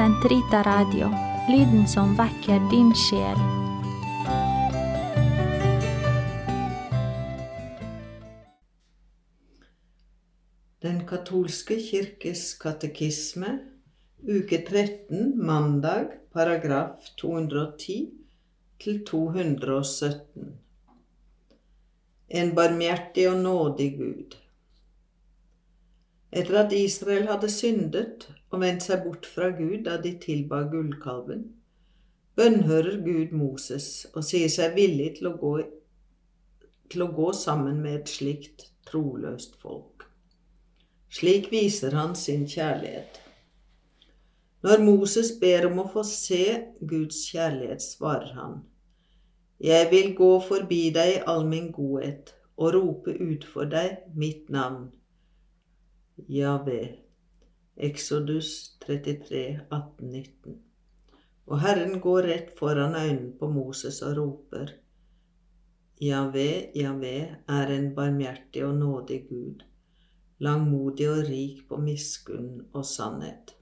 Sentrita Radio, lyden som vekker din sjel. Den katolske kirkes katekisme, uke 13, mandag, paragraf 210 til 217. En barmhjertig og nådig Gud. Etter at Israel hadde syndet og vendt seg bort fra Gud da de tilba gullkalven, bønnhører Gud Moses og sier seg villig til å gå, til å gå sammen med et slikt troløst folk. Slik viser han sin kjærlighet. Når Moses ber om å få se Guds kjærlighet, svarer han, Jeg vil gå forbi deg i all min godhet og rope ut for deg mitt navn, Javé. Exodus 33, 18-19. Og Herren går rett foran øynene på Moses og roper, Javé, Javé er en barmhjertig og nådig Gud langmodig og rik på miskunn og sannhet.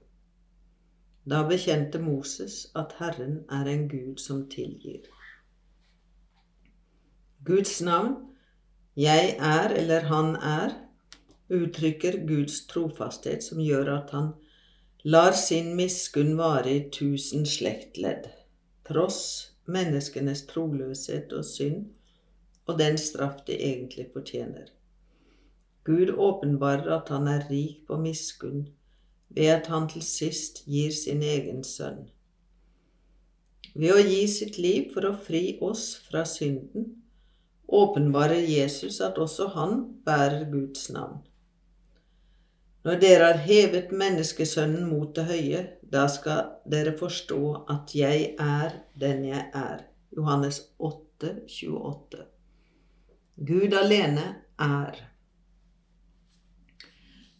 Da bekjente Moses at Herren er en Gud som tilgir. Guds navn, jeg er eller han er, uttrykker Guds trofasthet som gjør at han lar sin miskunn vare i tusen slektledd, tross menneskenes troløshet og synd og den straff de egentlig fortjener. Gud åpenbarer at han er rik på miskunn ved at han til sist gir sin egen sønn. Ved å gi sitt liv for å fri oss fra synden åpenbarer Jesus at også han bærer Guds navn. Når dere har hevet menneskesønnen mot det høye, da skal dere forstå at jeg er den jeg er. Johannes 8, 28. Gud alene er.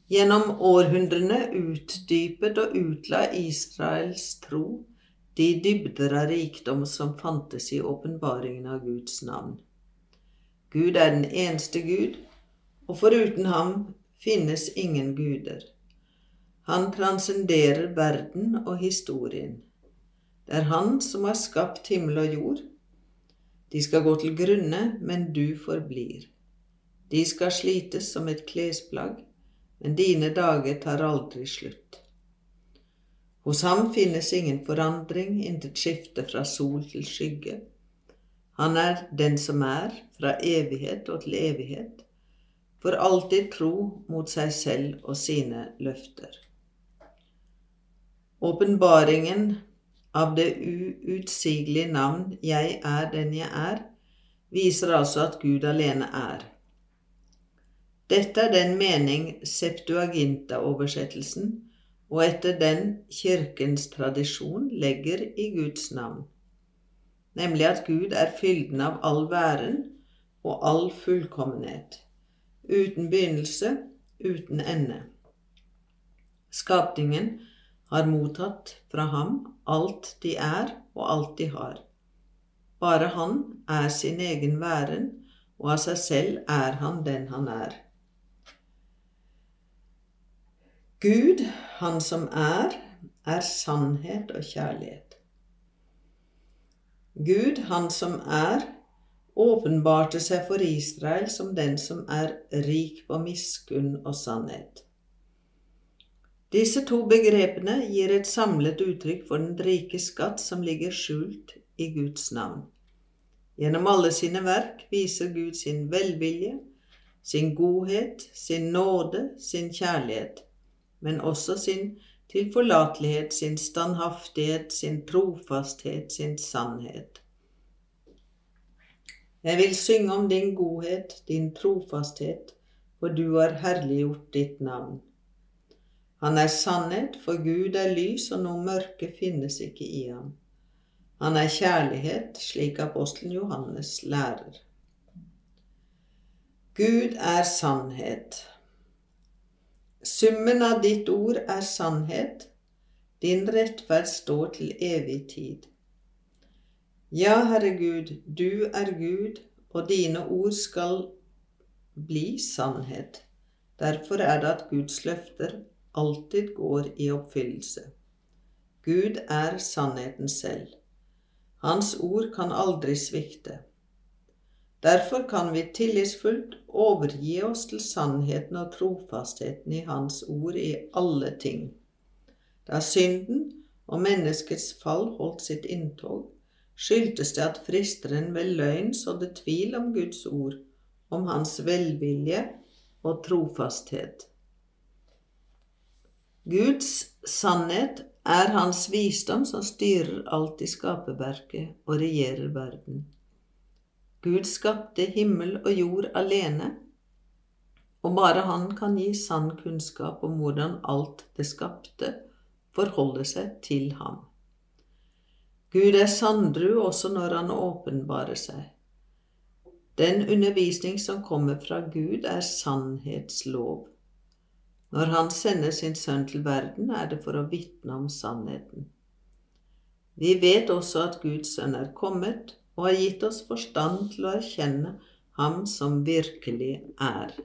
Gjennom århundrene utdypet og utla Israels tro de dybder av rikdom som fantes i åpenbaringen av Guds navn. Gud er den eneste Gud, og foruten ham finnes ingen guder. Han transcenderer verden og historien. Det er Han som har skapt himmel og jord. De skal gå til grunne, men du forblir. De skal slites som et klesplagg men dine dager tar aldri slutt. Hos ham finnes ingen forandring, intet skifte fra sol til skygge. Han er den som er, fra evighet og til evighet, for alltid tro mot seg selv og sine løfter. Åpenbaringen av det uutsigelige navn Jeg er den jeg er, viser altså at Gud alene er. Dette er den mening Septuaginta-oversettelsen og etter den Kirkens tradisjon legger i Guds navn, nemlig at Gud er fylden av all væren og all fullkommenhet, uten begynnelse, uten ende. Skapningen har mottatt fra ham alt de er og alt de har. Bare han er sin egen væren, og av seg selv er han den han er. Gud, Han som er, er sannhet og kjærlighet. Gud, Han som er, åpenbarte seg for Israel som den som er rik på miskunn og sannhet. Disse to begrepene gir et samlet uttrykk for den rike skatt som ligger skjult i Guds navn. Gjennom alle sine verk viser Gud sin velvilje, sin godhet, sin nåde, sin kjærlighet men også sin tilforlatelighet, sin standhaftighet, sin trofasthet, sin sannhet. Jeg vil synge om din godhet, din trofasthet, for du har herliggjort ditt navn. Han er sannhet, for Gud er lys, og noe mørke finnes ikke i ham. Han er kjærlighet, slik apostelen Johannes lærer. Gud er sannhet. Summen av ditt ord er sannhet, din rettferd står til evig tid. Ja, Herre Gud, du er Gud, og dine ord skal bli sannhet. Derfor er det at Guds løfter alltid går i oppfyllelse. Gud er sannheten selv. Hans ord kan aldri svikte. Derfor kan vi tillitsfullt overgi oss til sannheten og trofastheten i Hans ord i alle ting. Da synden og menneskets fall holdt sitt inntog, skyldtes det at fristeren ved løgn sådde tvil om Guds ord, om hans velvilje og trofasthet. Guds sannhet er hans visdom som styrer alt i skaperverket og regjerer verden. Gud skapte himmel og jord alene, og bare han kan gi sann kunnskap om hvordan alt det skapte, forholder seg til ham. Gud er sanndru også når han åpenbarer seg. Den undervisning som kommer fra Gud, er sannhetslov. Når Han sender sin sønn til verden, er det for å vitne om sannheten. Vi vet også at Guds sønn er kommet og har gitt oss forstand til å erkjenne ham som virkelig er.